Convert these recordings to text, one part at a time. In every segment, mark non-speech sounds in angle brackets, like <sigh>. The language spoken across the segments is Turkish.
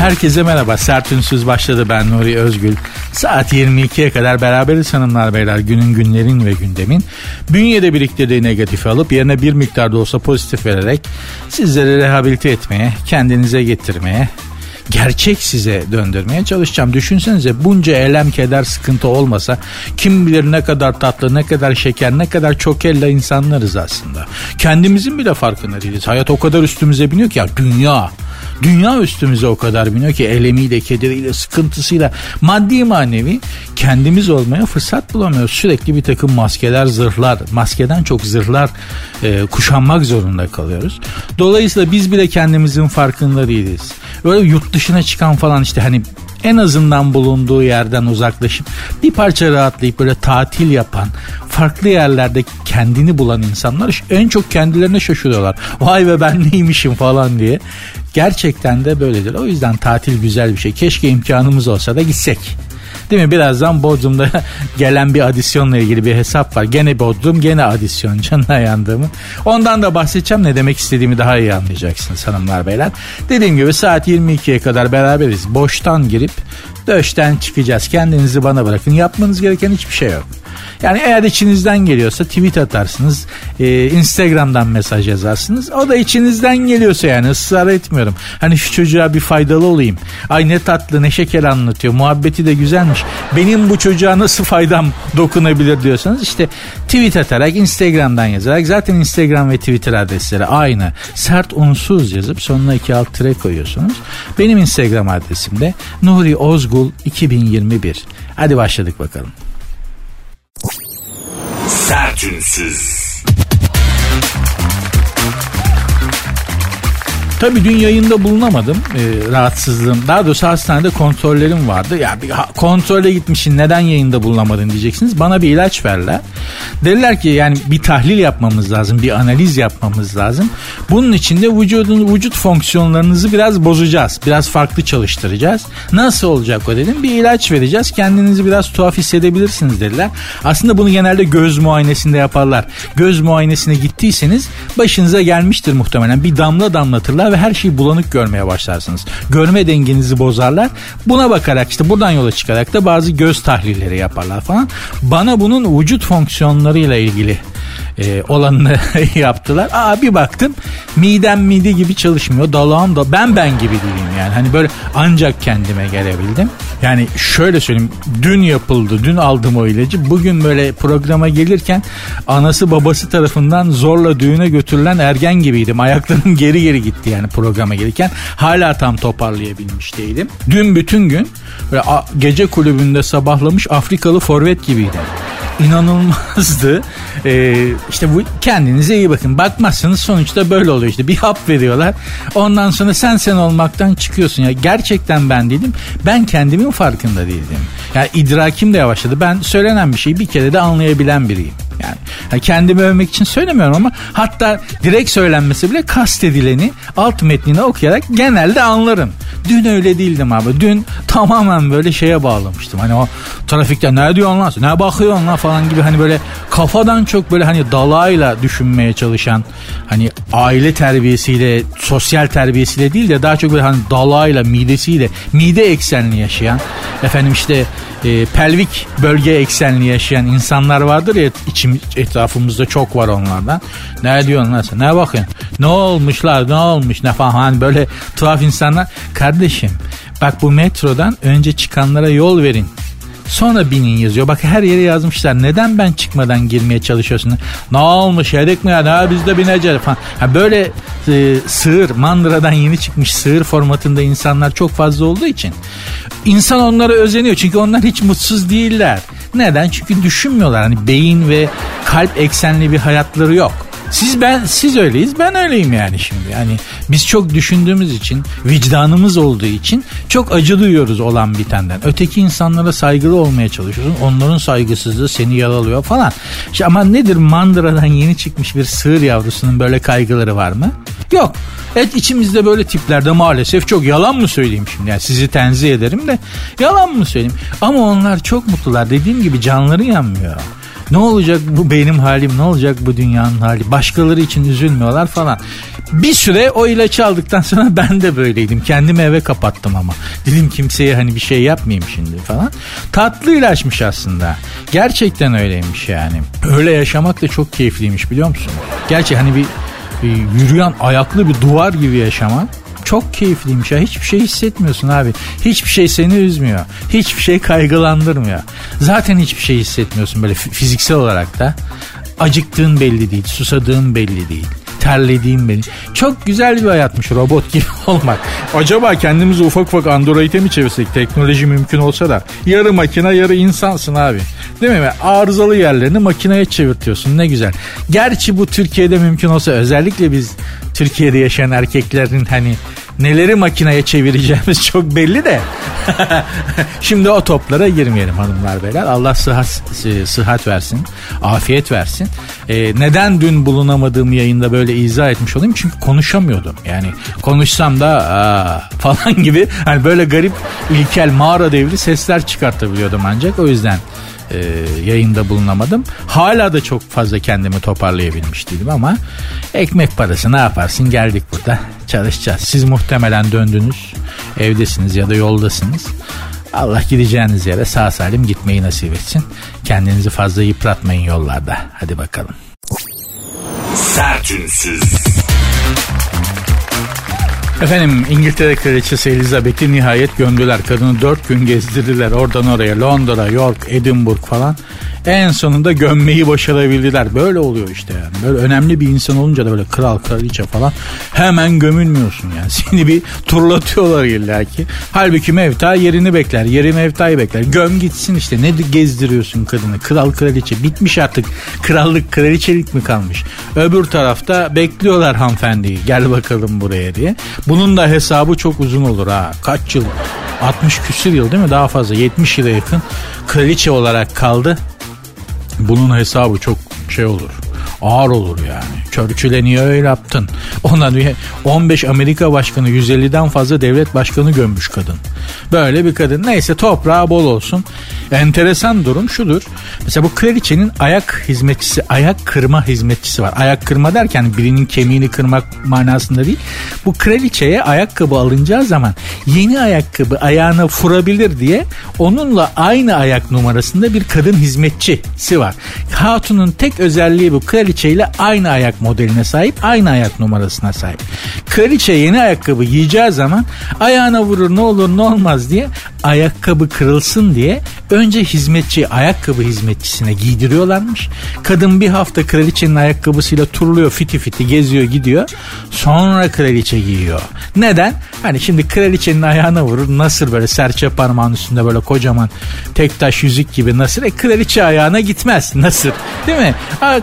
Herkese merhaba. Sert Ünsüz başladı. Ben Nuri Özgül. Saat 22'ye kadar beraberiz hanımlar beyler. Günün günlerin ve gündemin. Bünyede biriktirdiği negatifi alıp yerine bir miktar da olsa pozitif vererek sizleri rehabilite etmeye, kendinize getirmeye, gerçek size döndürmeye çalışacağım. Düşünsenize bunca elem, keder, sıkıntı olmasa kim bilir ne kadar tatlı, ne kadar şeker, ne kadar çok elle insanlarız aslında. Kendimizin bile farkında değiliz. Hayat o kadar üstümüze biniyor ki ya dünya. Dünya üstümüze o kadar biniyor ki elemiyle, kederiyle, sıkıntısıyla maddi manevi kendimiz olmaya fırsat bulamıyoruz. Sürekli bir takım maskeler, zırhlar, maskeden çok zırhlar e, kuşanmak zorunda kalıyoruz. Dolayısıyla biz bile kendimizin farkında değiliz. Böyle yurt dışına çıkan falan işte hani en azından bulunduğu yerden uzaklaşıp bir parça rahatlayıp böyle tatil yapan, farklı yerlerde kendini bulan insanlar en çok kendilerine şaşırıyorlar. Vay be ben neymişim falan diye. Gerçekten de böyledir. O yüzden tatil güzel bir şey. Keşke imkanımız olsa da gitsek. Değil mi? Birazdan Bodrum'da <laughs> gelen bir adisyonla ilgili bir hesap var. Gene Bodrum, gene adisyon <laughs> canına yandığımı. Ondan da bahsedeceğim. Ne demek istediğimi daha iyi anlayacaksınız hanımlar beyler. Dediğim gibi saat 22'ye kadar beraberiz. Boştan girip döşten çıkacağız. Kendinizi bana bırakın. Yapmanız gereken hiçbir şey yok. Yani eğer içinizden geliyorsa tweet atarsınız. E, Instagram'dan mesaj yazarsınız. O da içinizden geliyorsa yani ısrar etmiyorum. Hani şu çocuğa bir faydalı olayım. Ay ne tatlı ne şeker anlatıyor. Muhabbeti de güzelmiş. Benim bu çocuğa nasıl faydam dokunabilir diyorsanız işte tweet atarak Instagram'dan yazarak zaten Instagram ve Twitter adresleri aynı. Sert unsuz yazıp sonuna iki alt tire koyuyorsunuz. Benim Instagram adresim de Nuri Ozgul 2021. Hadi başladık bakalım. Sertünsüz. Tabii dün yayında bulunamadım e, rahatsızlığım. Daha doğrusu hastanede kontrollerim vardı. Ya bir ha, kontrole gitmişsin neden yayında bulunamadın diyeceksiniz. Bana bir ilaç verler. Dediler ki yani bir tahlil yapmamız lazım. Bir analiz yapmamız lazım. Bunun için de vücudun vücut fonksiyonlarınızı biraz bozacağız. Biraz farklı çalıştıracağız. Nasıl olacak o dedim. Bir ilaç vereceğiz. Kendinizi biraz tuhaf hissedebilirsiniz dediler. Aslında bunu genelde göz muayenesinde yaparlar. Göz muayenesine gittiyseniz başınıza gelmiştir muhtemelen. Bir damla damlatırlar ve her şeyi bulanık görmeye başlarsınız. Görme dengenizi bozarlar. Buna bakarak işte buradan yola çıkarak da bazı göz tahlilleri yaparlar falan. Bana bunun vücut fonksiyonlarıyla ilgili e, olanını <laughs> yaptılar. Aa bir baktım midem mide gibi çalışmıyor. Dalağım da ben ben gibi değilim yani. Hani böyle ancak kendime gelebildim. Yani şöyle söyleyeyim. Dün yapıldı. Dün aldım o ilacı. Bugün böyle programa gelirken anası babası tarafından zorla düğüne götürülen ergen gibiydim. Ayaklarım <laughs> geri geri gitti yani programa gelirken. Hala tam toparlayabilmiş değilim. Dün bütün gün böyle gece kulübünde sabahlamış Afrikalı forvet gibiydim inanılmazdı. <laughs> Ee, işte bu kendinize iyi bakın. Bakmazsanız sonuçta böyle oluyor işte. Bir hap veriyorlar. Ondan sonra sen sen olmaktan çıkıyorsun. Ya gerçekten ben değilim. Ben kendimin farkında değildim. Yani idrakim de yavaşladı. Ben söylenen bir şeyi bir kere de anlayabilen biriyim. Yani, yani kendimi övmek için söylemiyorum ama hatta direkt söylenmesi bile kastedileni alt metnini okuyarak genelde anlarım. Dün öyle değildim abi. Dün tamamen böyle şeye bağlamıştım. Hani o trafikte ne diyorsun lan ne bakıyorsun lan falan gibi hani böyle kafadan çok böyle hani dalayla düşünmeye çalışan hani aile terbiyesiyle sosyal terbiyesiyle değil de daha çok böyle hani dalayla midesiyle mide eksenli yaşayan efendim işte e, pelvik bölge eksenli yaşayan insanlar vardır ya içim, etrafımızda çok var onlardan. Ne diyorsun lan sen? Ne bakıyorsun? Ne olmuşlar? Ne olmuş? Ne falan hani böyle tuhaf insanlar. Kardeşim bak bu metrodan önce çıkanlara yol verin. Sonra binin yazıyor. Bak her yere yazmışlar. Neden ben çıkmadan girmeye çalışıyorsun? Ne olmuş yedik mi ya? Ne biz de bineceğiz falan. Ha böyle e, sığır, mandıradan yeni çıkmış sığır formatında insanlar çok fazla olduğu için insan onlara özeniyor. Çünkü onlar hiç mutsuz değiller. Neden? Çünkü düşünmüyorlar. Hani beyin ve kalp eksenli bir hayatları yok. Siz ben siz öyleyiz ben öyleyim yani şimdi. Yani biz çok düşündüğümüz için vicdanımız olduğu için çok acı duyuyoruz olan bitenden. Öteki insanlara saygılı olmaya çalışıyorsun. Onların saygısızlığı seni yaralıyor falan. İşte ama nedir mandıradan yeni çıkmış bir sığır yavrusunun böyle kaygıları var mı? Yok. Evet içimizde böyle tiplerde maalesef çok yalan mı söyleyeyim şimdi? Yani sizi tenzih ederim de yalan mı söyleyeyim? Ama onlar çok mutlular. Dediğim gibi canları yanmıyor. Ne olacak bu benim halim ne olacak bu dünyanın hali başkaları için üzülmüyorlar falan. Bir süre o ilaçı aldıktan sonra <laughs> ben de böyleydim. Kendimi eve kapattım ama. Dedim kimseye hani bir şey yapmayayım şimdi falan. Tatlı ilaçmış aslında. Gerçekten öyleymiş yani. Öyle yaşamak da çok keyifliymiş biliyor musun? Gerçi hani bir yürüyen ayaklı bir duvar gibi yaşamak çok keyifliymiş ya. Hiçbir şey hissetmiyorsun abi. Hiçbir şey seni üzmüyor. Hiçbir şey kaygılandırmıyor. Zaten hiçbir şey hissetmiyorsun böyle fiziksel olarak da. Acıktığın belli değil, susadığın belli değil terlediğim beni. Çok güzel bir hayatmış robot gibi <laughs> olmak. Acaba kendimizi ufak ufak android'e mi çevirsek teknoloji mümkün olsa da yarı makine yarı insansın abi. Değil mi? Arızalı yerlerini makineye çevirtiyorsun ne güzel. Gerçi bu Türkiye'de mümkün olsa özellikle biz Türkiye'de yaşayan erkeklerin hani neleri makineye çevireceğimiz <laughs> çok belli de. <laughs> Şimdi o toplara girmeyelim hanımlar beyler. Allah sıhhat, sıhhat versin, afiyet versin. Ee, neden dün bulunamadığım yayında böyle izah etmiş olayım? Çünkü konuşamıyordum. Yani konuşsam da aa, falan <laughs> gibi hani böyle garip ilkel mağara devri sesler çıkartabiliyordum ancak o yüzden e, yayında bulunamadım. Hala da çok fazla kendimi toparlayabilmiş değilim ama ekmek parası ne yaparsın geldik burada çalışacağız. Siz muhtemelen döndünüz evdesiniz ya da yoldasınız. Allah gideceğiniz yere sağ salim gitmeyi nasip etsin. Kendinizi fazla yıpratmayın yollarda. Hadi bakalım. Sertünsüz. Efendim İngiltere Kraliçesi Elizabeth'i nihayet gömdüler. Kadını dört gün gezdirdiler. Oradan oraya Londra, York, Edinburgh falan. En sonunda gömmeyi başarabildiler. Böyle oluyor işte yani. Böyle önemli bir insan olunca da böyle kral, kraliçe falan hemen gömülmüyorsun yani. <laughs> Seni bir turlatıyorlar illa ki. Halbuki mevta yerini bekler. Yeri mevtayı bekler. Göm gitsin işte. Ne gezdiriyorsun kadını? Kral, kraliçe. Bitmiş artık. Krallık, kraliçelik mi kalmış? Öbür tarafta bekliyorlar hanımefendiyi. Gel bakalım buraya diye. Bunun da hesabı çok uzun olur ha. Kaç yıl? 60 küsür yıl değil mi? Daha fazla 70 yıla yakın kraliçe olarak kaldı. Bunun hesabı çok şey olur ağır olur yani. Churchill'e niye öyle yaptın? Ona 15 Amerika başkanı 150'den fazla devlet başkanı gömmüş kadın. Böyle bir kadın. Neyse toprağı bol olsun. Enteresan durum şudur. Mesela bu kraliçenin ayak hizmetçisi, ayak kırma hizmetçisi var. Ayak kırma derken birinin kemiğini kırmak manasında değil. Bu kraliçeye ayakkabı alınacağı zaman yeni ayakkabı ayağına vurabilir diye onunla aynı ayak numarasında bir kadın hizmetçisi var. Hatunun tek özelliği bu. Kraliçe kraliçeyle aynı ayak modeline sahip, aynı ayak numarasına sahip. Kraliçe yeni ayakkabı giyeceği zaman ayağına vurur ne olur ne olmaz diye ayakkabı kırılsın diye önce hizmetçi ayakkabı hizmetçisine giydiriyorlarmış. Kadın bir hafta kraliçenin ayakkabısıyla turluyor fiti fiti geziyor gidiyor. Sonra kraliçe giyiyor. Neden? Hani şimdi kraliçenin ayağına vurur nasıl böyle serçe parmağın üstünde böyle kocaman tek taş yüzük gibi nasıl? E kraliçe ayağına gitmez nasıl? Değil mi? Aa,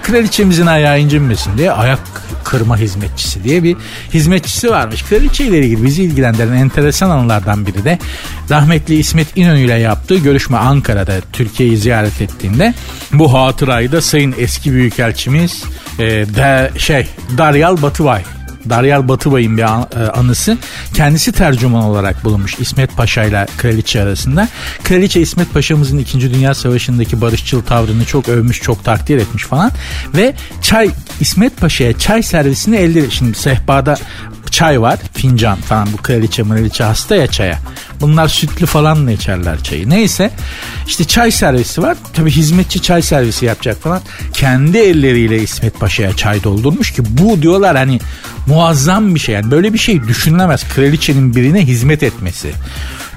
kraliçemizin ayağı incinmesin diye ayak kırma hizmetçisi diye bir hizmetçisi varmış. Kraliçe ile ilgili bizi ilgilendiren enteresan anılardan biri de rahmetli İsmet İnönü ile yaptığı görüşme Ankara'da Türkiye'yi ziyaret ettiğinde bu hatırayı da Sayın eski Büyükelçimiz e, de, şey Daryal Batıvay Daryal Batıbay'ın bir e, anısı. Kendisi tercüman olarak bulunmuş İsmet Paşa ile Kraliçe arasında. Kraliçe İsmet Paşa'mızın 2. Dünya Savaşı'ndaki barışçıl tavrını çok övmüş, çok takdir etmiş falan. Ve çay İsmet Paşa'ya çay servisini elde şimdi sehpada çay var fincan falan bu kraliçe mraliçe hasta ya çaya. Bunlar sütlü falan mı içerler çayı. Neyse işte çay servisi var. Tabi hizmetçi çay servisi yapacak falan. Kendi elleriyle İsmet Paşa'ya çay doldurmuş ki bu diyorlar hani muazzam bir şey. Yani böyle bir şey düşünülemez. Kraliçenin birine hizmet etmesi.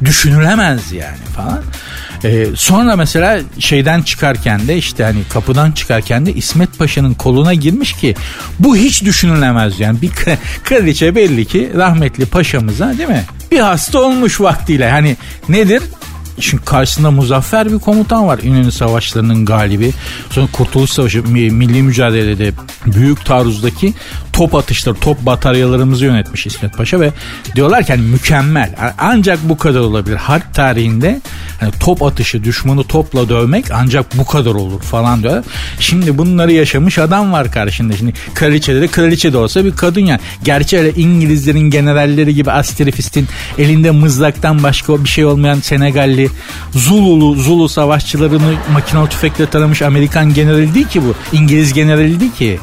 Düşünülemez yani falan. Ee, sonra mesela şeyden çıkarken de işte hani kapıdan çıkarken de İsmet Paşa'nın koluna girmiş ki bu hiç düşünülemez yani bir kraliçe belli ki rahmetli paşamıza değil mi? Bir hasta olmuş vaktiyle hani nedir? Çünkü karşısında muzaffer bir komutan var. İnönü Savaşları'nın galibi. Sonra Kurtuluş Savaşı milli mücadelede büyük taarruzdaki top atışları, top bataryalarımızı yönetmiş İsmet Paşa ve diyorlar ki hani mükemmel. Ancak bu kadar olabilir. Harp tarihinde hani top atışı, düşmanı topla dövmek ancak bu kadar olur falan diyor. Şimdi bunları yaşamış adam var karşında. Şimdi kraliçede de kraliçe de olsa bir kadın yani. Gerçi öyle İngilizlerin generalleri gibi Asterifist'in elinde mızraktan başka bir şey olmayan Senegalli Zululu, Zulu savaşçılarını makinalı tüfekle taramış Amerikan generali değil ki bu. İngiliz generali değil ki.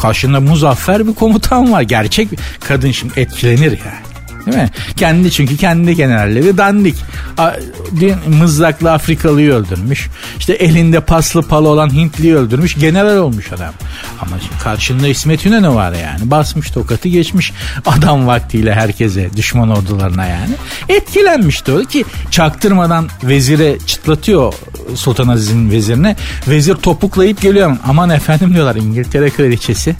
Karşında muzaffer bir komutan var. Gerçek bir kadın şimdi etkilenir yani. Değil mi? Kendi çünkü kendi generalleri dandik. Mızraklı Afrikalıyı öldürmüş. İşte elinde paslı palı olan Hintliyi öldürmüş. General olmuş adam. Ama karşında İsmet İnönü var yani. Basmış tokatı geçmiş adam vaktiyle herkese düşman ordularına yani. Etkilenmişti o ki çaktırmadan vezire çıtlatıyor Sultan Aziz'in vezirine. Vezir topuklayıp geliyor. Aman efendim diyorlar İngiltere kraliçesi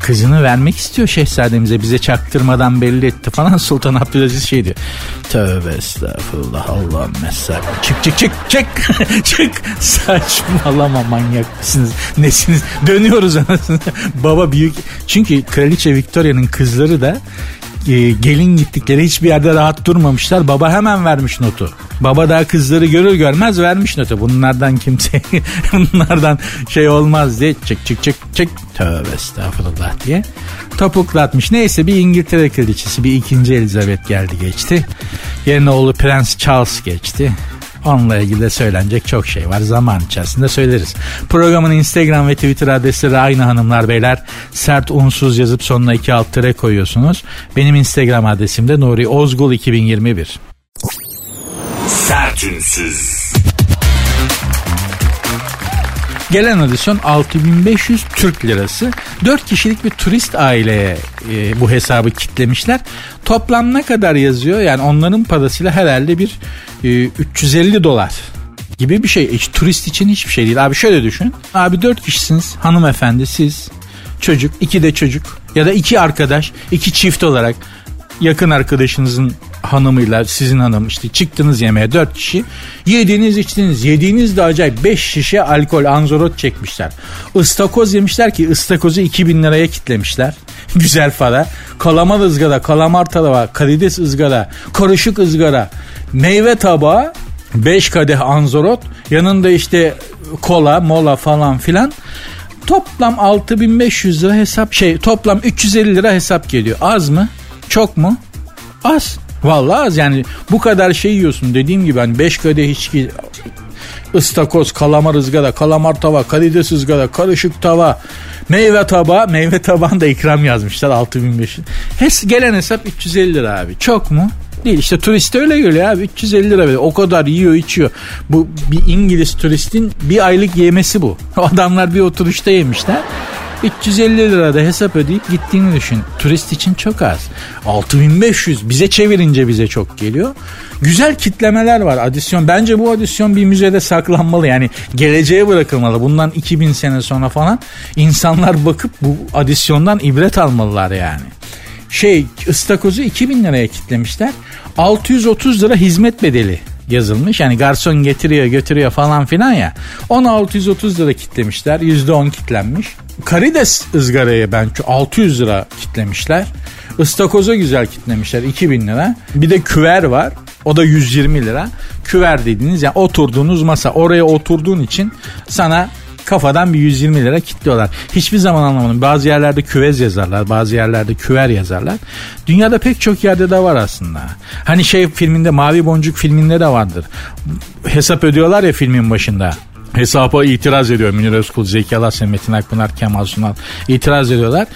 kızını vermek istiyor şehzademize bize çaktırmadan belli etti falan. <laughs> Sultan Abdülaziz şey diyor. Tövbe estağfurullah Allah'ım mesela. Çık çık çık çık. <laughs> Çık. Saçmalama manyak mısınız? Nesiniz? Dönüyoruz anasını. <laughs> Baba büyük. Çünkü kraliçe Victoria'nın kızları da e, gelin gittikleri hiçbir yerde rahat durmamışlar. Baba hemen vermiş notu. Baba daha kızları görür görmez vermiş notu. Bunlardan kimse <laughs> bunlardan şey olmaz diye çık çık çık çık tövbe estağfurullah diye topuklatmış. Neyse bir İngiltere kraliçesi bir ikinci Elizabeth geldi geçti. Yerine oğlu Prens Charles geçti. Onunla ilgili de söylenecek çok şey var. Zaman içerisinde söyleriz. Programın Instagram ve Twitter adresleri aynı hanımlar beyler. Sert unsuz yazıp sonuna iki alt tere koyuyorsunuz. Benim Instagram adresim de Nuri Ozgul 2021. Sertünsüz. Gelen adisyon 6500 Türk lirası. 4 kişilik bir turist aileye e, bu hesabı kitlemişler. Toplam ne kadar yazıyor? Yani onların parasıyla herhalde bir e, 350 dolar gibi bir şey. Hiç turist için hiçbir şey değil. Abi şöyle düşün. Abi 4 kişisiniz. Hanımefendi siz çocuk, iki de çocuk ya da iki arkadaş, iki çift olarak yakın arkadaşınızın hanımıyla sizin hanım işte çıktınız yemeğe dört kişi. Yediğiniz içtiniz. Yediğiniz de acayip beş şişe alkol anzorot çekmişler. Istakoz yemişler ki ıstakozu 2000 liraya kitlemişler. <laughs> Güzel para. Kalamar ızgara, kalamar tava, karides ızgara, karışık ızgara, meyve tabağı, 5 kadeh anzorot, yanında işte kola, mola falan filan. Toplam 6500 lira hesap şey toplam 350 lira hesap geliyor. Az mı? Çok mu? Az. Vallahi az yani bu kadar şey yiyorsun dediğim gibi hani 5 kadeh içki ıstakoz, kalamar ızgara, kalamar tava, karides ızgara, karışık tava, meyve taba, meyve taban da ikram yazmışlar 6500. Hes gelen hesap 350 lira abi. Çok mu? Değil işte turist öyle geliyor abi 350 lira veriyor. O kadar yiyor içiyor. Bu bir İngiliz turistin bir aylık yemesi bu. <laughs> Adamlar bir oturuşta yemişler. 350 lira da hesap ödeyip gittiğini düşün. Turist için çok az. 6500 bize çevirince bize çok geliyor. Güzel kitlemeler var adisyon. Bence bu adisyon bir müzede saklanmalı. Yani geleceğe bırakılmalı. Bundan 2000 sene sonra falan insanlar bakıp bu adisyondan ibret almalılar yani şey ıstakozu 2000 liraya kitlemişler. 630 lira hizmet bedeli yazılmış. Yani garson getiriyor götürüyor falan filan ya. Onu 630 lira kitlemişler. %10 kitlenmiş. Karides ızgaraya ben 600 lira kitlemişler. Istakoza güzel kitlemişler 2000 lira. Bir de küver var. O da 120 lira. Küver dediğiniz yani oturduğunuz masa oraya oturduğun için sana kafadan bir 120 lira kitliyorlar. Hiçbir zaman anlamadım. Bazı yerlerde küvez yazarlar, bazı yerlerde küver yazarlar. Dünyada pek çok yerde de var aslında. Hani şey filminde Mavi Boncuk filminde de vardır. Hesap ödüyorlar ya filmin başında. Hesaba itiraz ediyor Münir Özkul, Zeki Alasya, Metin Akpınar, Kemal Sunal itiraz ediyorlar.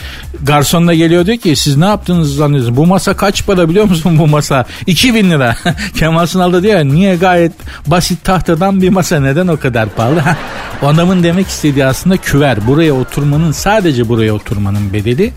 Garson da geliyor diyor ki siz ne yaptınız zannediyorsunuz? Bu masa kaç para biliyor musun bu masa? <laughs> 2000 lira. <laughs> Kemal Sunal da diyor niye gayet basit tahtadan bir masa neden o kadar pahalı? <laughs> o adamın demek istediği aslında küver. Buraya oturmanın sadece buraya oturmanın bedeli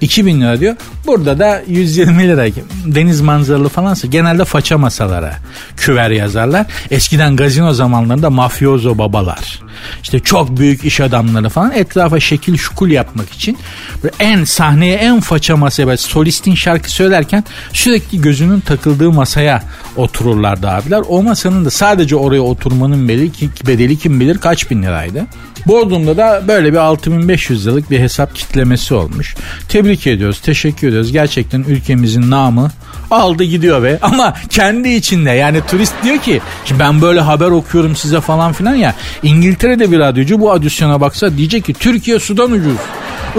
2000 lira diyor. Burada da 120 lira deniz manzaralı falansa genelde faça masalara küver yazarlar. Eskiden gazino zamanlarında mafyozo babalar işte çok büyük iş adamları falan etrafa şekil şukul yapmak için böyle en sahneye en faça masaya solistin şarkı söylerken sürekli gözünün takıldığı masaya otururlardı abiler. O masanın da sadece oraya oturmanın bedeli kim bilir kaç bin liraydı. Bodrum'da da böyle bir 6500 liralık bir hesap kitlemesi olmuş. Tebrik ediyoruz, teşekkür ediyoruz. Gerçekten ülkemizin namı aldı gidiyor be. Ama kendi içinde yani turist diyor ki şimdi ben böyle haber okuyorum size falan filan ya. İngiltere'de bir radyocu bu adüsyona baksa diyecek ki Türkiye sudan ucuz.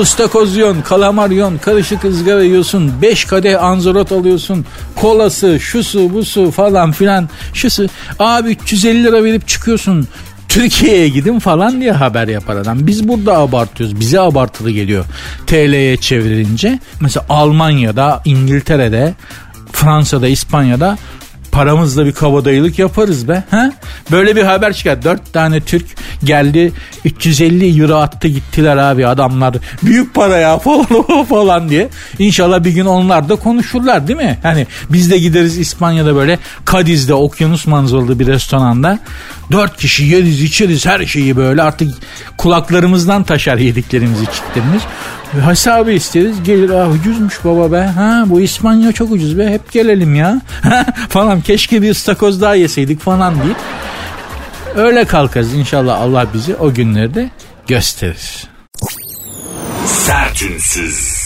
Istakoz yiyorsun, kalamar yiyorsun, karışık ızgara yiyorsun, 5 kadeh anzorot alıyorsun, kolası, şusu, busu falan filan, şusu. Abi 350 lira verip çıkıyorsun. Türkiye'ye gidin falan diye haber yapar adam. Biz burada abartıyoruz. Bize abartılı geliyor. TL'ye çevrilince. Mesela Almanya'da, İngiltere'de, Fransa'da, İspanya'da paramızla bir kabadayılık yaparız be. Ha? Böyle bir haber çıkar. Dört tane Türk geldi 350 euro attı gittiler abi adamlar. Büyük para ya falan <laughs> falan diye. İnşallah bir gün onlar da konuşurlar değil mi? Hani biz de gideriz İspanya'da böyle Kadiz'de okyanus manzaralı bir restoranda. Dört kişi yeriz içeriz her şeyi böyle artık kulaklarımızdan taşar yediklerimiz içtiklerimiz. Hesabı isteriz gelir ah ucuzmuş baba be ha bu İspanya çok ucuz be hep gelelim ya <laughs> falan keşke bir ıstakoz daha yeseydik falan deyip öyle kalkarız inşallah Allah bizi o günlerde gösterir. Sertünsüz.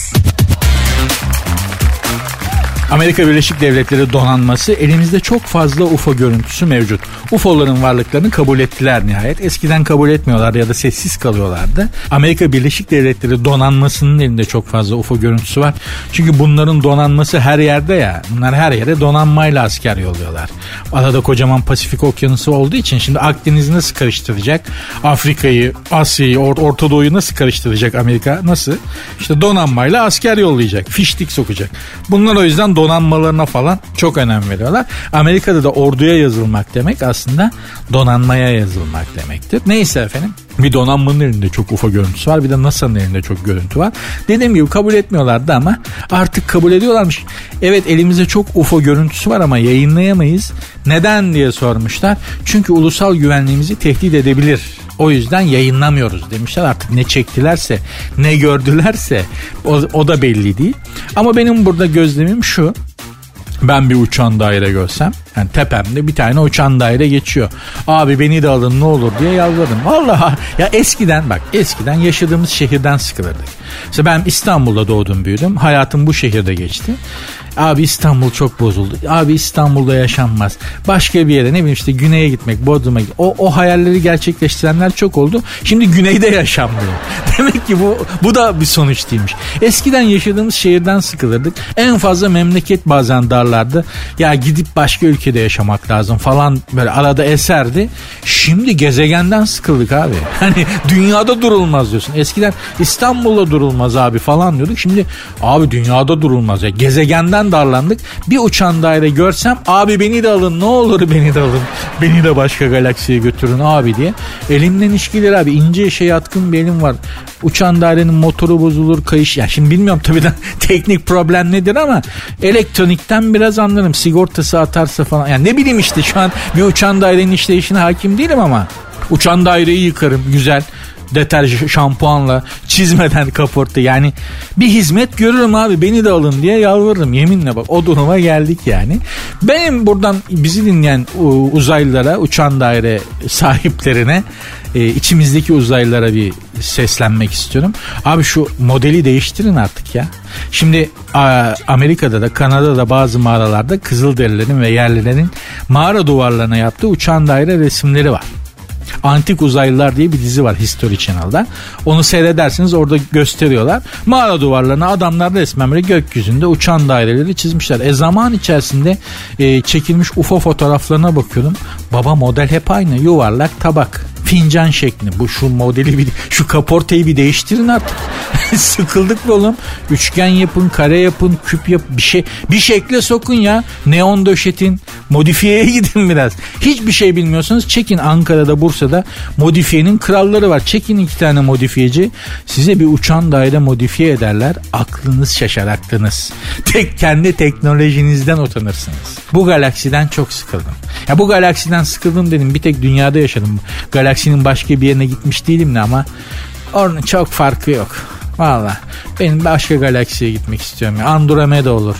Amerika Birleşik Devletleri donanması elimizde çok fazla UFO görüntüsü mevcut. UFO'ların varlıklarını kabul ettiler nihayet. Eskiden kabul etmiyorlardı ya da sessiz kalıyorlardı. Amerika Birleşik Devletleri donanmasının elinde çok fazla UFO görüntüsü var. Çünkü bunların donanması her yerde ya. Bunlar her yere donanmayla asker yolluyorlar. Arada kocaman Pasifik Okyanusu olduğu için şimdi Akdeniz'i nasıl karıştıracak? Afrika'yı, Asya'yı, Or Orta Doğu'yu nasıl karıştıracak Amerika? Nasıl? İşte donanmayla asker yollayacak. Fiştik sokacak. Bunlar o yüzden donanmalarına falan çok önem veriyorlar. Amerika'da da orduya yazılmak demek aslında donanmaya yazılmak demektir. Neyse efendim bir donanmanın elinde çok ufa görüntüsü var bir de NASA'nın elinde çok görüntü var. Dediğim gibi kabul etmiyorlardı ama artık kabul ediyorlarmış. Evet elimizde çok UFO görüntüsü var ama yayınlayamayız. Neden diye sormuşlar. Çünkü ulusal güvenliğimizi tehdit edebilir. O yüzden yayınlamıyoruz demişler. Artık ne çektilerse, ne gördülerse o, o da belli değil. Ama benim burada gözlemim şu. Ben bir uçan daire görsem yani tepemde bir tane uçan daire geçiyor. Abi beni de alın ne olur diye yalvardım. Vallahi ya eskiden bak eskiden yaşadığımız şehirden sıkılırdık. İşte ben İstanbul'da doğdum büyüdüm. Hayatım bu şehirde geçti. Abi İstanbul çok bozuldu. Abi İstanbul'da yaşanmaz. Başka bir yere ne bileyim işte güneye gitmek, Bodrum'a gitmek. O, o hayalleri gerçekleştirenler çok oldu. Şimdi güneyde yaşanmıyor. <laughs> Demek ki bu bu da bir sonuç değilmiş. Eskiden yaşadığımız şehirden sıkılırdık. En fazla memleket bazen darlardı. Ya gidip başka ülkede yaşamak lazım falan böyle arada eserdi. Şimdi gezegenden sıkıldık abi. <laughs> Hani dünyada durulmaz diyorsun. Eskiden İstanbul'da durulmaz abi falan diyorduk. Şimdi abi dünyada durulmaz ya. Gezegenden darlandık. Bir uçan daire görsem abi beni de alın ne olur beni de alın. Beni de başka galaksiye götürün abi diye. Elimden iş gelir abi. ince işe yatkın bir elim var. Uçan dairenin motoru bozulur kayış. Ya şimdi bilmiyorum tabii de <laughs> teknik problem nedir ama elektronikten biraz anlarım. Sigortası atarsa falan. Yani ne bileyim işte şu an bir uçan dairenin işleyişine hakim değilim ama uçan daireyi yıkarım güzel deterjan şampuanla çizmeden kaporta. Yani bir hizmet görürüm abi beni de alın diye yalvarırım. Yeminle bak o duruma geldik yani. Benim buradan bizi dinleyen uzaylılara uçan daire sahiplerine e, içimizdeki uzaylılara bir seslenmek istiyorum. Abi şu modeli değiştirin artık ya. Şimdi Amerika'da da Kanada'da da bazı mağaralarda Kızılderililerin ve yerlilerin mağara duvarlarına yaptığı uçan daire resimleri var. Antik Uzaylılar diye bir dizi var History Channel'da. Onu seyredersiniz orada gösteriyorlar. Mağara duvarlarına adamlar resmen böyle gökyüzünde uçan daireleri çizmişler. E zaman içerisinde e, çekilmiş UFO fotoğraflarına bakıyorum. Baba model hep aynı yuvarlak tabak fincan şekli. Bu şu modeli bir şu kaportayı bir değiştirin artık. <laughs> Sıkıldık be oğlum. Üçgen yapın, kare yapın, küp yap bir şey bir şekle sokun ya. Neon döşetin, modifiyeye <laughs> gidin biraz. Hiçbir şey bilmiyorsanız çekin Ankara'da, Bursa'da modifiyenin kralları var. Çekin iki tane modifiyeci. Size bir uçan daire modifiye ederler. Aklınız şaşar aklınız. Tek kendi teknolojinizden utanırsınız. Bu galaksiden çok sıkıldım. Ya bu galaksiden sıkıldım dedim. Bir tek dünyada yaşadım. Galaksinin başka bir yerine gitmiş değilim de ama onun çok farkı yok. Valla benim başka galaksiye gitmek istiyorum. ya. Andromeda olur.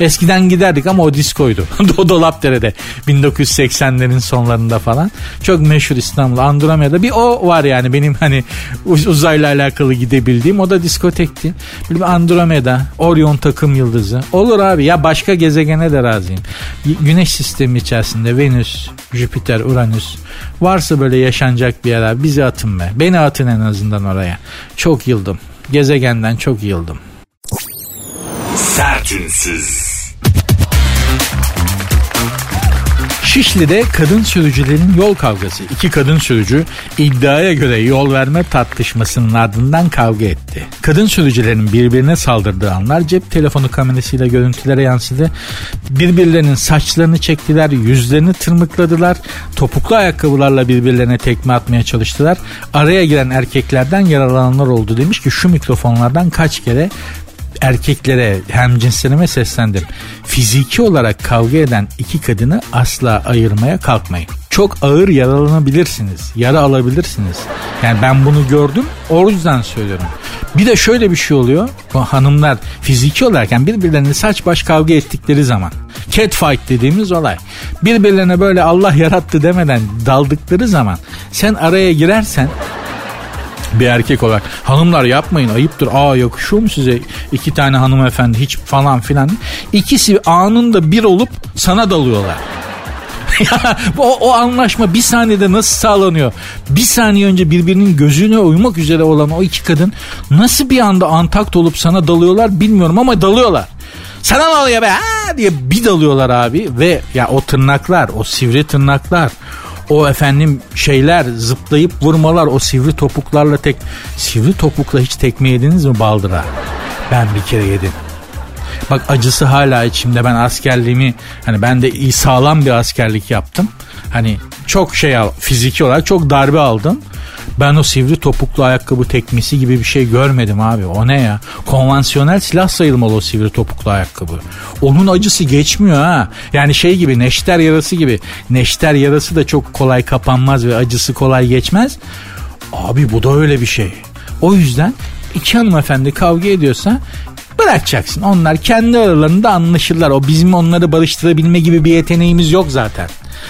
Eskiden giderdik ama o diskoydu. <laughs> Dolapdere'de 1980'lerin sonlarında falan. Çok meşhur İstanbul Andromeda. Bir o var yani benim hani uz- uzayla alakalı gidebildiğim. O da diskotekti. Bir Andromeda, Orion takım yıldızı. Olur abi ya başka gezegene de razıyım. Güneş sistemi içerisinde Venüs, Jüpiter, Uranüs. Varsa böyle yaşanacak bir yer abi bizi atın be. Beni atın en azından oraya. Çok yıldım. Gezegenden çok yıldım. Sertünsüz. Şişli'de kadın sürücülerin yol kavgası. İki kadın sürücü iddiaya göre yol verme tartışmasının ardından kavga etti. Kadın sürücülerin birbirine saldırdığı anlar cep telefonu kamerasıyla görüntülere yansıdı. Birbirlerinin saçlarını çektiler, yüzlerini tırmıkladılar. Topuklu ayakkabılarla birbirlerine tekme atmaya çalıştılar. Araya giren erkeklerden yaralananlar oldu demiş ki şu mikrofonlardan kaç kere erkeklere hem cinslerime seslendim. Fiziki olarak kavga eden iki kadını asla ayırmaya kalkmayın. Çok ağır yaralanabilirsiniz. Yara alabilirsiniz. Yani ben bunu gördüm. O yüzden söylüyorum. Bir de şöyle bir şey oluyor. Bu hanımlar fiziki olarak yani birbirlerine saç baş kavga ettikleri zaman. Cat fight dediğimiz olay. Birbirlerine böyle Allah yarattı demeden daldıkları zaman sen araya girersen bir erkek olarak. Hanımlar yapmayın ayıptır. Aa yakışıyor mu size iki tane hanımefendi hiç falan filan? İkisi anında bir olup sana dalıyorlar. <laughs> O, o anlaşma bir saniyede nasıl sağlanıyor? Bir saniye önce birbirinin gözüne uymak üzere olan o iki kadın nasıl bir anda antakt olup sana dalıyorlar bilmiyorum ama dalıyorlar. Sana ne oluyor be? Ha diye bir dalıyorlar abi ve ya o tırnaklar o sivri tırnaklar o efendim şeyler zıplayıp vurmalar o sivri topuklarla tek sivri topukla hiç tekme yediniz mi baldıra? Ben bir kere yedim. Bak acısı hala içimde. Ben askerliğimi hani ben de iyi sağlam bir askerlik yaptım. Hani çok şey al, fiziki olarak çok darbe aldım. Ben o sivri topuklu ayakkabı tekmesi gibi bir şey görmedim abi. O ne ya? Konvansiyonel silah sayılmalı o sivri topuklu ayakkabı. Onun acısı geçmiyor ha. Yani şey gibi neşter yarası gibi. Neşter yarası da çok kolay kapanmaz ve acısı kolay geçmez. Abi bu da öyle bir şey. O yüzden iki hanımefendi kavga ediyorsa bırakacaksın. Onlar kendi aralarında anlaşırlar. O bizim onları barıştırabilme gibi bir yeteneğimiz yok zaten.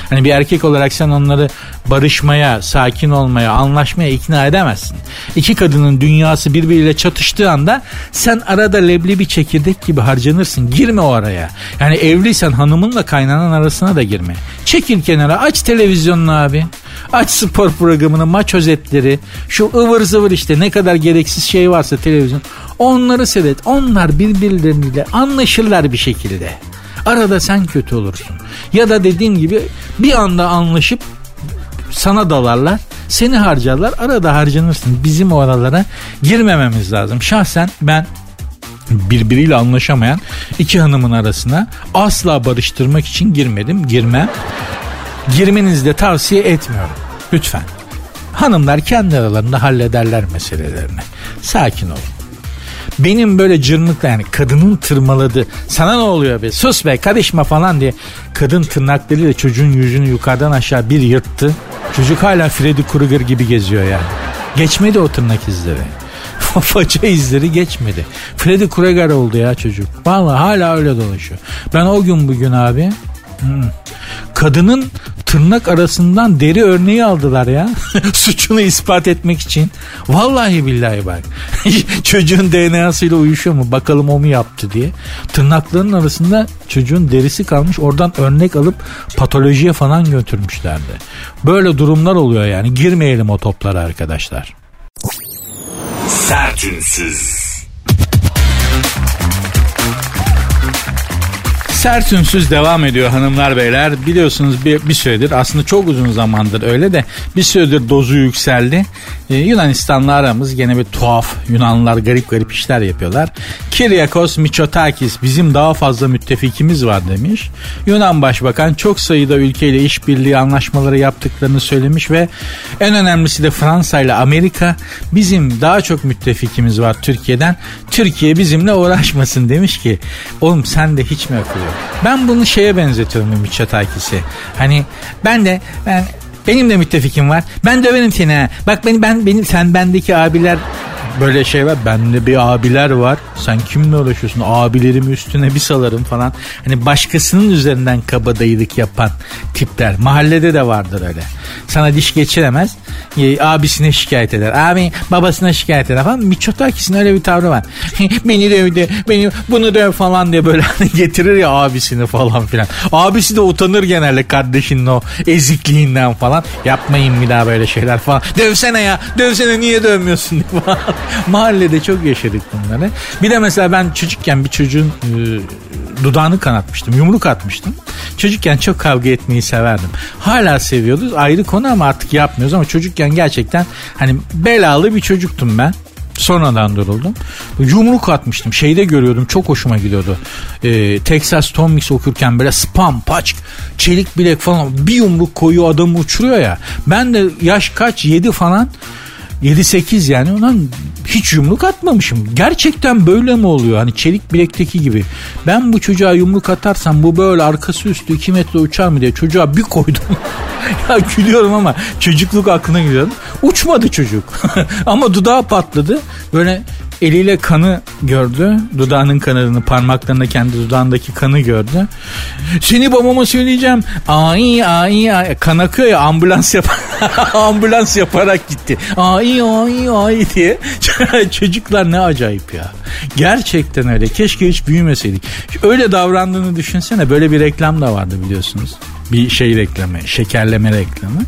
Hani bir erkek olarak sen onları barışmaya, sakin olmaya, anlaşmaya ikna edemezsin. İki kadının dünyası birbiriyle çatıştığı anda sen arada leblebi çekirdek gibi harcanırsın. Girme o araya. Yani evliysen hanımınla kaynanan arasına da girme. Çekil kenara aç televizyonunu abi. Aç spor programını, maç özetleri, şu ıvır zıvır işte ne kadar gereksiz şey varsa televizyon. Onları seyret. Onlar birbirleriyle anlaşırlar bir şekilde. Arada sen kötü olursun. Ya da dediğim gibi bir anda anlaşıp sana dalarlar. Seni harcarlar. Arada harcanırsın. Bizim o aralara girmememiz lazım. Şahsen ben birbiriyle anlaşamayan iki hanımın arasına asla barıştırmak için girmedim. Girmem. Girmenizi de tavsiye etmiyorum. Lütfen. Hanımlar kendi aralarında hallederler meselelerini. Sakin olun. Benim böyle cırmıkla yani kadının tırmaladı. Sana ne oluyor be sus be karışma falan diye. Kadın tırnaklarıyla çocuğun yüzünü yukarıdan aşağı bir yırttı. Çocuk hala Freddy Krueger gibi geziyor yani. Geçmedi o tırnak izleri. <laughs> Faça izleri geçmedi. Freddy Krueger oldu ya çocuk. Vallahi hala öyle dolaşıyor. Ben o gün bugün abi hmm, kadının tırnak arasından deri örneği aldılar ya. <laughs> Suçunu ispat etmek için. Vallahi billahi bak. <laughs> çocuğun DNA'sıyla uyuşuyor mu? Bakalım o mu yaptı diye. Tırnaklarının arasında çocuğun derisi kalmış. Oradan örnek alıp patolojiye falan götürmüşlerdi. Böyle durumlar oluyor yani. Girmeyelim o toplara arkadaşlar. Sertünsüz. Sert ünsüz devam ediyor hanımlar beyler. Biliyorsunuz bir, bir süredir aslında çok uzun zamandır öyle de bir süredir dozu yükseldi. Ee, Yunanistan'la aramız gene bir tuhaf. Yunanlılar garip garip işler yapıyorlar. Kyriakos Mitsotakis bizim daha fazla müttefikimiz var demiş. Yunan Başbakan çok sayıda ülkeyle işbirliği anlaşmaları yaptıklarını söylemiş ve en önemlisi de Fransa ile Amerika bizim daha çok müttefikimiz var Türkiye'den. Türkiye bizimle uğraşmasın demiş ki oğlum sen de hiç mi akıl yok? Ben bunu şeye benzetiyorum Mitsotakis'i. Hani ben de ben benim de müttefikim var. Ben döverim seni ha. Bak beni ben benim sen bendeki abiler böyle şey var. Bende bir abiler var. Sen kimle uğraşıyorsun? Abilerimi üstüne bir salarım falan. Hani başkasının üzerinden kabadayılık yapan tipler. Mahallede de vardır öyle. Sana diş geçiremez. Abisine şikayet eder. Abi babasına şikayet eder falan. Miçotakis'in öyle bir tavrı var. <laughs> beni dövdü. Beni bunu döv falan diye böyle hani getirir ya abisini falan filan. Abisi de utanır genelde kardeşinin o ezikliğinden falan. Yapmayın bir daha böyle şeyler falan. Dövsene ya. Dövsene niye dövmüyorsun <laughs> falan. <laughs> Mahallede çok yaşadık bunları. Bir de mesela ben çocukken bir çocuğun e, dudağını kanatmıştım. Yumruk atmıştım. Çocukken çok kavga etmeyi severdim. Hala seviyoruz. Ayrı konu ama artık yapmıyoruz ama çocukken gerçekten hani belalı bir çocuktum ben. Sonradan duruldum. Yumruk atmıştım. Şeyde görüyordum. Çok hoşuma gidiyordu. Ee, Texas Tom okurken böyle spam, paç, çelik bilek falan bir yumruk koyuyor adamı uçuruyor ya. Ben de yaş kaç? 7 falan 7-8 yani ondan hiç yumruk atmamışım. Gerçekten böyle mi oluyor? Hani çelik bilekteki gibi. Ben bu çocuğa yumruk atarsam bu böyle arkası üstü 2 metre uçar mı diye çocuğa bir koydum. <laughs> ya gülüyorum ama çocukluk aklına giriyor. Uçmadı çocuk. <laughs> ama dudağı patladı. Böyle eliyle kanı gördü. Dudağının kanını parmaklarında kendi dudağındaki kanı gördü. Seni babama söyleyeceğim. Ay ay ay. Kan akıyor ya ambulans yap <laughs> ambulans yaparak gitti. Ay ay ay diye. <laughs> Çocuklar ne acayip ya. Gerçekten öyle. Keşke hiç büyümeseydik. Öyle davrandığını düşünsene. Böyle bir reklam da vardı biliyorsunuz bir şey reklamı, şekerleme reklamı.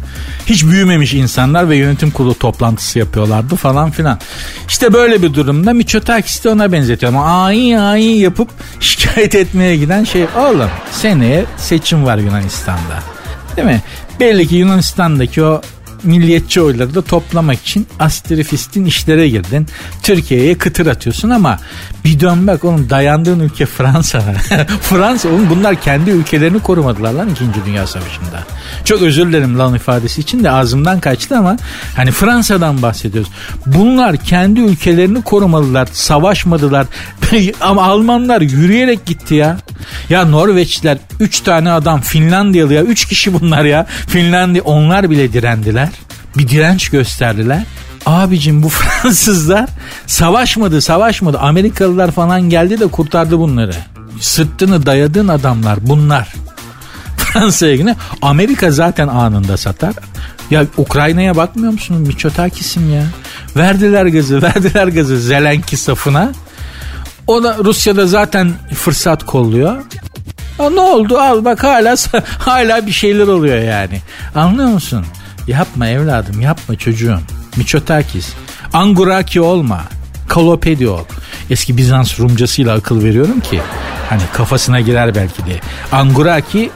Hiç büyümemiş insanlar ve yönetim kurulu toplantısı yapıyorlardı falan filan. İşte böyle bir durumda Miçotakis'i de ona benzetiyorum. Ay ay yapıp <laughs> şikayet etmeye giden şey. Oğlum seneye seçim var Yunanistan'da. Değil mi? Belli ki Yunanistan'daki o milliyetçi oyları da toplamak için astrifistin işlere girdin. Türkiye'ye kıtır atıyorsun ama bir dön bak oğlum dayandığın ülke Fransa. <laughs> Fransa oğlum bunlar kendi ülkelerini korumadılar lan 2. Dünya Savaşı'nda. Çok özür dilerim lan ifadesi için de ağzımdan kaçtı ama hani Fransa'dan bahsediyoruz. Bunlar kendi ülkelerini korumadılar, savaşmadılar. <laughs> ama Almanlar yürüyerek gitti ya. Ya Norveçliler 3 tane adam Finlandiyalı ya 3 kişi bunlar ya. Finlandiya onlar bile direndiler. Bir direnç gösterdiler. Abicim bu <laughs> Fransızlar savaşmadı savaşmadı. Amerikalılar falan geldi de kurtardı bunları. Sırtını dayadığın adamlar bunlar. <laughs> Fransa'ya yine Amerika zaten anında satar. Ya Ukrayna'ya bakmıyor musun? Miçotakis'im ya. Verdiler gazı, <laughs> verdiler gazı Zelenki safına. O da Rusya'da zaten fırsat kolluyor. Ya ne oldu? Al bak hala hala bir şeyler oluyor yani. Anlıyor musun? Yapma evladım, yapma çocuğum. Miçotakis. Anguraki olma. Kalopedi ol. Eski Bizans Rumcasıyla akıl veriyorum ki hani kafasına girer belki diye. Anguraki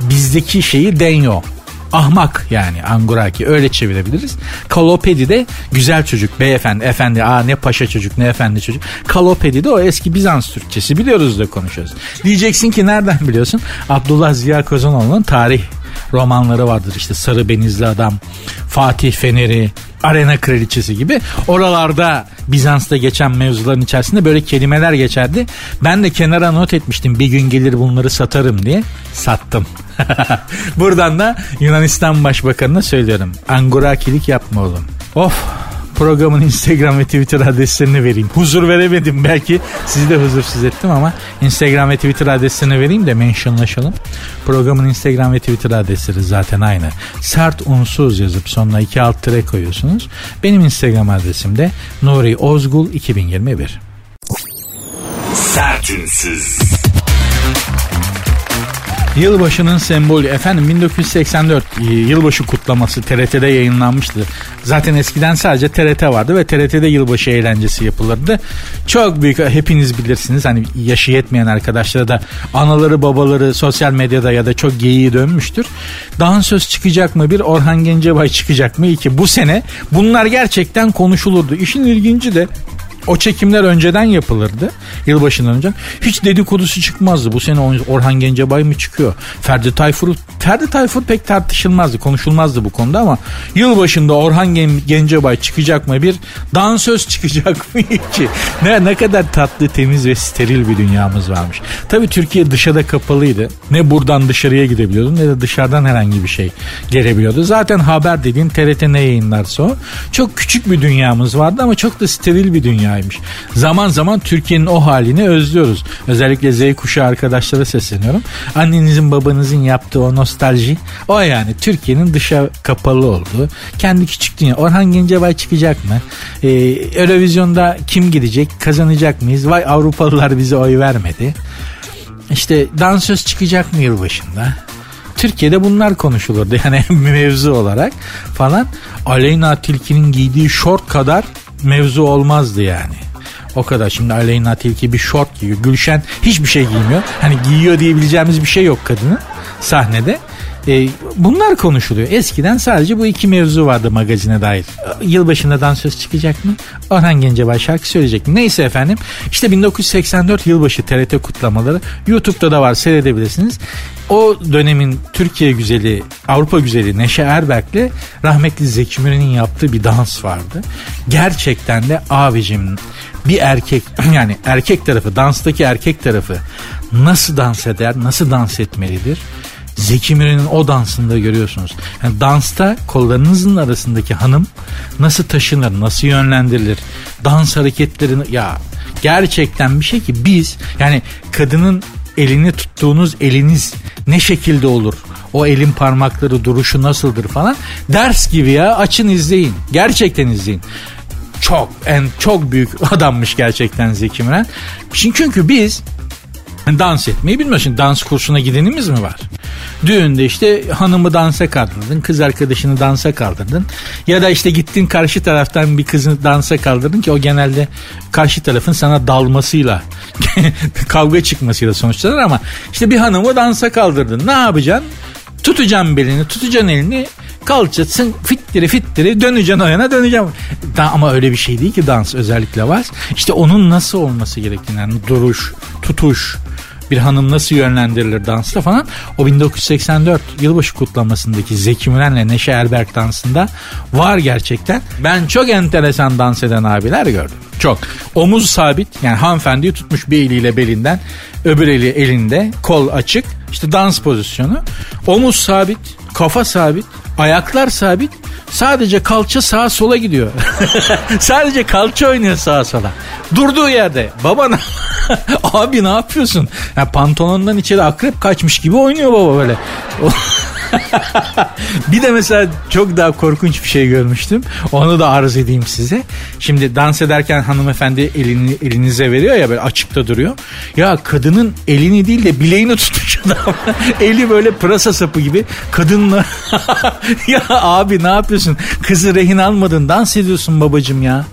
bizdeki şeyi denyo. Ahmak yani Anguraki öyle çevirebiliriz. Kalopedi de güzel çocuk, beyefendi, efendi, aa ne paşa çocuk, ne efendi çocuk. Kalopedi de o eski Bizans Türkçesi biliyoruz da konuşuyoruz. Diyeceksin ki nereden biliyorsun? Abdullah Ziya Kozanoğlu'nun tarih romanları vardır işte Sarı Benizli Adam, Fatih Feneri, Arena Kraliçesi gibi. Oralarda Bizans'ta geçen mevzuların içerisinde böyle kelimeler geçerdi. Ben de kenara not etmiştim bir gün gelir bunları satarım diye. Sattım. <laughs> Buradan da Yunanistan Başbakanı'na söylüyorum. Angurakilik yapma oğlum. Of programın <laughs> Instagram ve Twitter adreslerini vereyim. Huzur veremedim belki. Sizi de huzursuz ettim ama Instagram ve Twitter adreslerini vereyim de mentionlaşalım. Programın Instagram ve Twitter adresleri zaten aynı. Sert unsuz yazıp sonuna iki alt tere koyuyorsunuz. Benim Instagram adresim de Nuri Ozgul 2021. Sert unsuz. Yılbaşının sembolü efendim 1984 e, yılbaşı kutlaması TRT'de yayınlanmıştı. Zaten eskiden sadece TRT vardı ve TRT'de yılbaşı eğlencesi yapılırdı. Çok büyük hepiniz bilirsiniz hani yaşı yetmeyen arkadaşlara da anaları babaları sosyal medyada ya da çok geyiği dönmüştür. Dansöz çıkacak mı bir Orhan Gencebay çıkacak mı iki bu sene bunlar gerçekten konuşulurdu. İşin ilginci de o çekimler önceden yapılırdı. Yılbaşından önce. Hiç dedikodusu çıkmazdı. Bu sene Orhan Gencebay mı çıkıyor? Ferdi Tayfur Ferdi Tayfur pek tartışılmazdı. Konuşulmazdı bu konuda ama yılbaşında Orhan Gencebay çıkacak mı? Bir dansöz çıkacak mı <laughs> ki? Ne, ne kadar tatlı, temiz ve steril bir dünyamız varmış. Tabii Türkiye dışarıda kapalıydı. Ne buradan dışarıya gidebiliyordun ne de dışarıdan herhangi bir şey gelebiliyordu. Zaten haber dediğin TRT ne yayınlarsa o. Çok küçük bir dünyamız vardı ama çok da steril bir dünya dünyaymış. Zaman zaman Türkiye'nin o halini özlüyoruz. Özellikle Z kuşağı arkadaşlara sesleniyorum. Annenizin babanızın yaptığı o nostalji o yani Türkiye'nin dışa kapalı olduğu. Kendi küçük dünya. Orhan Gencebay çıkacak mı? Ee, Eurovizyonda kim gidecek? Kazanacak mıyız? Vay Avrupalılar bize oy vermedi. İşte dansöz çıkacak mı yılbaşında? Türkiye'de bunlar konuşulurdu <laughs> yani mevzu olarak falan. Aleyna Tilki'nin giydiği şort kadar mevzu olmazdı yani. O kadar şimdi Aleyna Tilki bir şort giyiyor. Gülşen hiçbir şey giymiyor. Hani giyiyor diyebileceğimiz bir şey yok kadının sahnede. E, bunlar konuşuluyor. Eskiden sadece bu iki mevzu vardı magazine dair. Yılbaşında dansöz çıkacak mı? Orhan Gencebay şarkı söyleyecek mi? Neyse efendim. İşte 1984 yılbaşı TRT kutlamaları YouTube'da da var seyredebilirsiniz. O dönemin Türkiye güzeli, Avrupa güzeli Neşe Erberk'le rahmetli Zeki Müren'in yaptığı bir dans vardı. Gerçekten de abicim bir erkek <clears throat> yani erkek tarafı danstaki erkek tarafı nasıl dans eder, nasıl dans etmelidir? Zeki Müren'in o dansında görüyorsunuz. Yani dansta kollarınızın arasındaki hanım nasıl taşınır, nasıl yönlendirilir? Dans hareketlerini ya gerçekten bir şey ki biz yani kadının elini tuttuğunuz eliniz ne şekilde olur? O elin parmakları duruşu nasıldır falan. Ders gibi ya açın izleyin. Gerçekten izleyin çok en çok büyük <laughs> adammış gerçekten Zeki Müren. Çünkü biz dans etmeyi bilmiyoruz. Şimdi dans kursuna gidenimiz mi var? Düğünde işte hanımı dansa kaldırdın, kız arkadaşını dansa kaldırdın. Ya da işte gittin karşı taraftan bir kızını dansa kaldırdın ki o genelde karşı tarafın sana dalmasıyla, <laughs> kavga çıkmasıyla sonuçlanır ama işte bir hanımı dansa kaldırdın. Ne yapacaksın? Tutacaksın belini, tutacaksın elini, kalçasın fittiri fittiri döneceksin o yana döneceğim. Ama öyle bir şey değil ki dans özellikle var. İşte onun nasıl olması gerektiğini yani duruş, tutuş, bir hanım nasıl yönlendirilir dansta falan. O 1984 yılbaşı kutlamasındaki Zeki Müren'le Neşe Erberk dansında var gerçekten. Ben çok enteresan dans eden abiler gördüm. Çok. Omuz sabit yani hanımefendiyi tutmuş bir eliyle belinden öbür eli elinde kol açık işte dans pozisyonu. Omuz sabit kafa sabit ayaklar sabit sadece kalça sağa sola gidiyor. <laughs> sadece kalça oynuyor sağa sola. Durduğu yerde baba <laughs> abi ne yapıyorsun? Ya pantolondan içeri akrep kaçmış gibi oynuyor baba böyle. <laughs> <laughs> bir de mesela çok daha korkunç bir şey görmüştüm. Onu da arz edeyim size. Şimdi dans ederken hanımefendi elini elinize veriyor ya böyle açıkta duruyor. Ya kadının elini değil de bileğini tutmuş adam. <laughs> Eli böyle pırasa sapı gibi. Kadınla <laughs> ya abi ne yapıyorsun? Kızı rehin almadın. Dans ediyorsun babacım ya.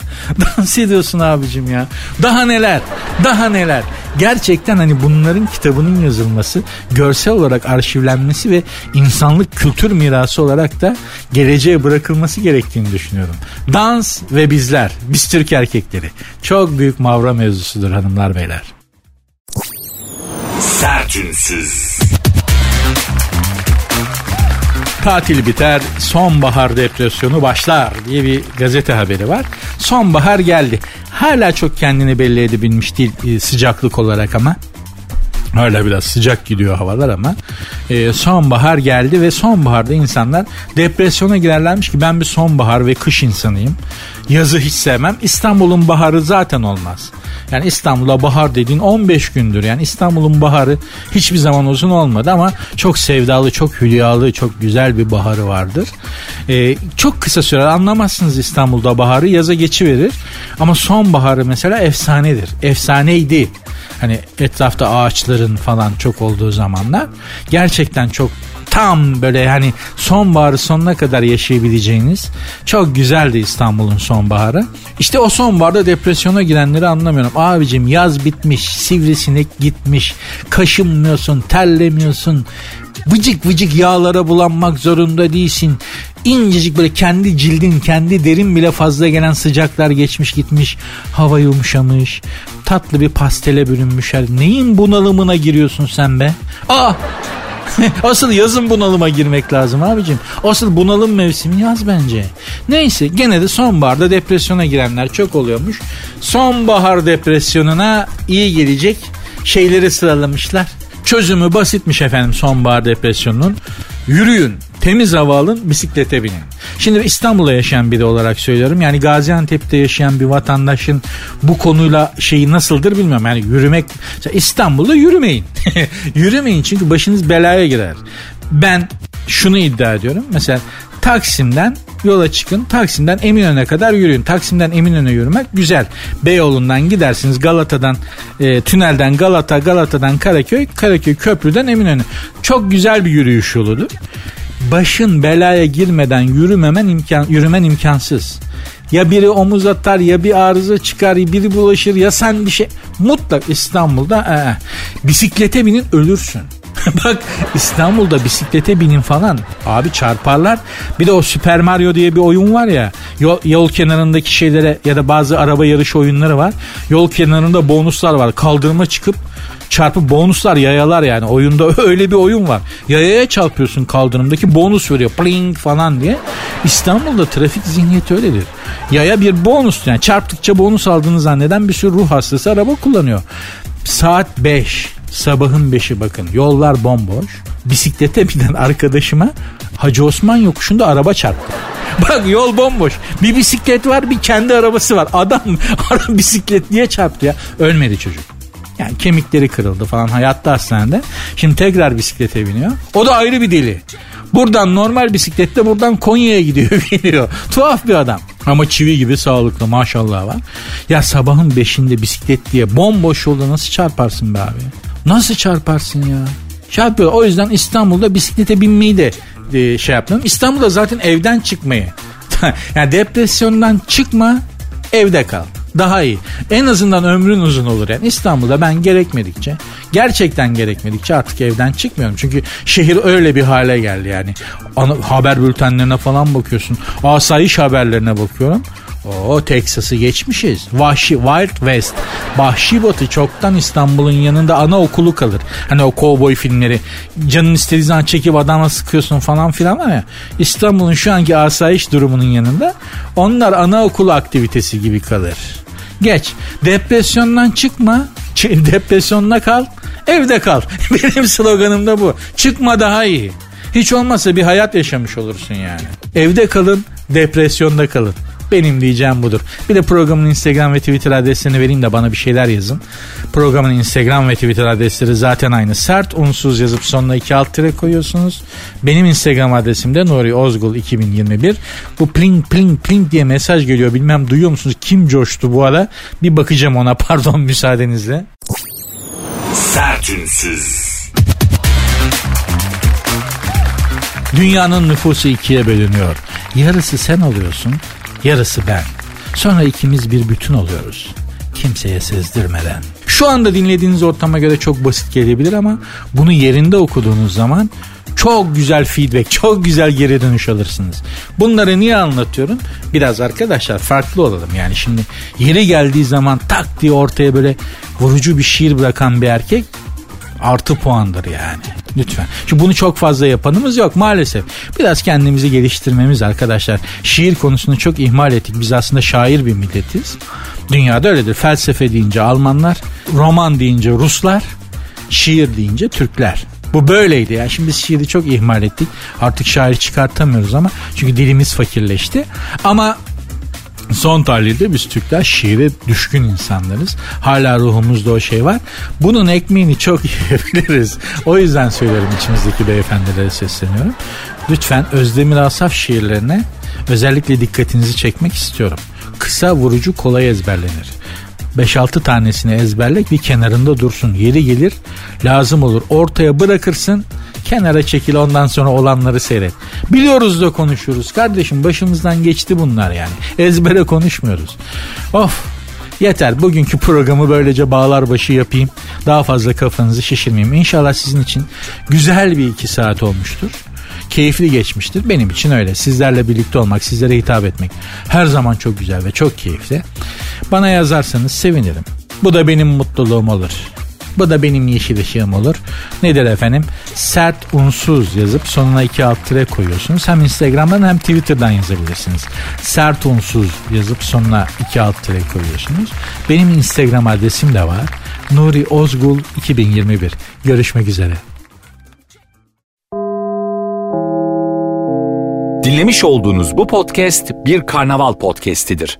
Dans ediyorsun abicim ya. Daha neler? Daha neler? Gerçekten hani bunların kitabının yazılması, görsel olarak arşivlenmesi ve insanlık kültür mirası olarak da geleceğe bırakılması gerektiğini düşünüyorum. Dans ve bizler, biz Türk erkekleri. Çok büyük mavra mevzusudur hanımlar beyler. Sertünsüz. Tatil biter, sonbahar depresyonu başlar diye bir gazete haberi var. Sonbahar geldi. Hala çok kendini belli edebilmiş değil e, sıcaklık olarak ama. Hala biraz sıcak gidiyor havalar ama e, sonbahar geldi ve sonbaharda insanlar depresyona girerlermiş ki ben bir sonbahar ve kış insanıyım. Yazı hiç sevmem. İstanbul'un baharı zaten olmaz. Yani İstanbul'a bahar dediğin 15 gündür. Yani İstanbul'un baharı hiçbir zaman uzun olmadı ama çok sevdalı, çok hülyalı, çok güzel bir baharı vardır. Ee, çok kısa süre anlamazsınız İstanbul'da baharı yaza geçiverir. Ama sonbaharı mesela efsanedir. Efsaneydi. Hani etrafta ağaçların falan çok olduğu zamanlar. Gerçekten çok tam böyle hani sonbaharı sonuna kadar yaşayabileceğiniz çok güzeldi İstanbul'un sonbaharı. İşte o sonbaharda depresyona girenleri anlamıyorum. Abicim yaz bitmiş, sivrisinek gitmiş, kaşınmıyorsun, terlemiyorsun, vıcık vıcık yağlara bulanmak zorunda değilsin. İncecik böyle kendi cildin, kendi derin bile fazla gelen sıcaklar geçmiş gitmiş. Hava yumuşamış. Tatlı bir pastele bürünmüş. Neyin bunalımına giriyorsun sen be? Aa <laughs> Asıl yazın bunalıma girmek lazım abicim. Asıl bunalım mevsimi yaz bence. Neyse gene de sonbaharda depresyona girenler çok oluyormuş. Sonbahar depresyonuna iyi gelecek şeyleri sıralamışlar. Çözümü basitmiş efendim sonbahar depresyonunun. Yürüyün, temiz hava alın, bisiklete binin. Şimdi İstanbul'da yaşayan biri olarak söylüyorum. Yani Gaziantep'te yaşayan bir vatandaşın bu konuyla şeyi nasıldır bilmiyorum. Yani yürümek, İstanbul'da yürümeyin. <laughs> yürümeyin çünkü başınız belaya girer. Ben şunu iddia ediyorum. Mesela Taksim'den yola çıkın. Taksim'den Eminönü'ne kadar yürüyün. Taksim'den Eminönü'ne yürümek güzel. Beyoğlu'ndan gidersiniz. Galata'dan, e, tünelden Galata, Galata'dan Karaköy, Karaköy köprüden Eminönü. Çok güzel bir yürüyüş yoludur. Başın belaya girmeden yürümemen imkan, yürümen imkansız. Ya biri omuz atar ya bir arıza çıkar ya biri bulaşır ya sen bir şey. Mutlak İstanbul'da e, bisiklete binin ölürsün. <laughs> Bak İstanbul'da bisiklete binin falan. Abi çarparlar. Bir de o Super Mario diye bir oyun var ya. Yol, yol kenarındaki şeylere ya da bazı araba yarış oyunları var. Yol kenarında bonuslar var. Kaldırıma çıkıp çarpı bonuslar yayalar yani oyunda <laughs> öyle bir oyun var. Yayaya çarpıyorsun kaldırımdaki bonus veriyor pling falan diye. İstanbul'da trafik zihniyeti öyledir. Yaya bir bonus yani çarptıkça bonus aldığını zanneden bir sürü ruh hastası araba kullanıyor. Saat 5 sabahın 5'i bakın yollar bomboş. Bisiklete binen arkadaşıma Hacı Osman yokuşunda araba çarptı. <laughs> Bak yol bomboş. Bir bisiklet var bir kendi arabası var. Adam <laughs> bisiklet niye çarptı ya? Ölmedi çocuk. Yani kemikleri kırıldı falan hayatta hastanede. Şimdi tekrar bisiklete biniyor. O da ayrı bir deli. Buradan normal bisiklette buradan Konya'ya gidiyor <laughs> geliyor. Tuhaf bir adam. Ama çivi gibi sağlıklı maşallah var. Ya sabahın beşinde bisiklet diye bomboş yolda nasıl çarparsın be abi? Nasıl çarparsın ya? Çarpıyor. O yüzden İstanbul'da bisiklete binmeyi de e, şey yaptım. İstanbul'da zaten evden çıkmayı. <laughs> yani depresyondan çıkma evde kal daha iyi. En azından ömrün uzun olur yani. İstanbul'da ben gerekmedikçe gerçekten gerekmedikçe artık evden çıkmıyorum. Çünkü şehir öyle bir hale geldi yani. Ana, haber bültenlerine falan bakıyorsun. Asayiş haberlerine bakıyorum. O Texas'ı geçmişiz. Vahşi Wild West. Vahşi Batı çoktan İstanbul'un yanında ana okulu kalır. Hani o kovboy filmleri. Canın istediği zaman çekip adama sıkıyorsun falan filan var ya. İstanbul'un şu anki asayiş durumunun yanında onlar anaokulu aktivitesi gibi kalır. Geç. Depresyondan çıkma. <laughs> Depresyonla kal. Evde kal. <laughs> Benim sloganım da bu. Çıkma daha iyi. Hiç olmazsa bir hayat yaşamış olursun yani. Evde kalın, depresyonda kalın. Benim diyeceğim budur. Bir de programın Instagram ve Twitter adreslerini vereyim de bana bir şeyler yazın. Programın Instagram ve Twitter adresleri zaten aynı. Sert unsuz yazıp sonuna iki alt tire koyuyorsunuz. Benim Instagram adresim de Nuri Ozgul 2021. Bu pling pling pling diye mesaj geliyor. Bilmem duyuyor musunuz? Kim coştu bu ara? Bir bakacağım ona <laughs> pardon müsaadenizle. Sertünsüz. Dünyanın nüfusu ikiye bölünüyor. Yarısı sen oluyorsun, yarısı ben. Sonra ikimiz bir bütün oluyoruz. Kimseye sezdirmeden. Şu anda dinlediğiniz ortama göre çok basit gelebilir ama bunu yerinde okuduğunuz zaman çok güzel feedback, <laughs> çok güzel geri dönüş alırsınız. Bunları niye anlatıyorum? Biraz arkadaşlar farklı olalım. Yani şimdi yeri geldiği zaman tak diye ortaya böyle vurucu bir şiir bırakan bir erkek artı puandır yani. Lütfen. Çünkü bunu çok fazla yapanımız yok maalesef. Biraz kendimizi geliştirmemiz arkadaşlar. Şiir konusunu çok ihmal ettik. Biz aslında şair bir milletiz. Dünyada öyledir. Felsefe deyince Almanlar, roman deyince Ruslar, şiir deyince Türkler. Bu böyleydi ya. Şimdi biz şiiri çok ihmal ettik. Artık şair çıkartamıyoruz ama çünkü dilimiz fakirleşti. Ama Son tahlilde biz Türkler şiire düşkün insanlarız. Hala ruhumuzda o şey var. Bunun ekmeğini çok <laughs> yiyebiliriz. O yüzden söylüyorum içimizdeki beyefendilere sesleniyorum. Lütfen Özdemir Asaf şiirlerine özellikle dikkatinizi çekmek istiyorum. Kısa vurucu kolay ezberlenir. 5-6 tanesini ezberle bir kenarında dursun. Yeri gelir lazım olur. Ortaya bırakırsın kenara çekil ondan sonra olanları seyret. Biliyoruz da konuşuyoruz. Kardeşim başımızdan geçti bunlar yani. Ezbere konuşmuyoruz. Of Yeter bugünkü programı böylece bağlar başı yapayım. Daha fazla kafanızı şişirmeyeyim. İnşallah sizin için güzel bir iki saat olmuştur. Keyifli geçmiştir. Benim için öyle. Sizlerle birlikte olmak, sizlere hitap etmek her zaman çok güzel ve çok keyifli. Bana yazarsanız sevinirim. Bu da benim mutluluğum olur. Bu da benim yeşil ışığım olur. Nedir efendim? Sert unsuz yazıp sonuna iki alt tire koyuyorsunuz. Hem Instagram'dan hem Twitter'dan yazabilirsiniz. Sert unsuz yazıp sonuna iki alt tire koyuyorsunuz. Benim Instagram adresim de var. Nuri Ozgul 2021. Görüşmek üzere. Dinlemiş olduğunuz bu podcast bir karnaval podcastidir.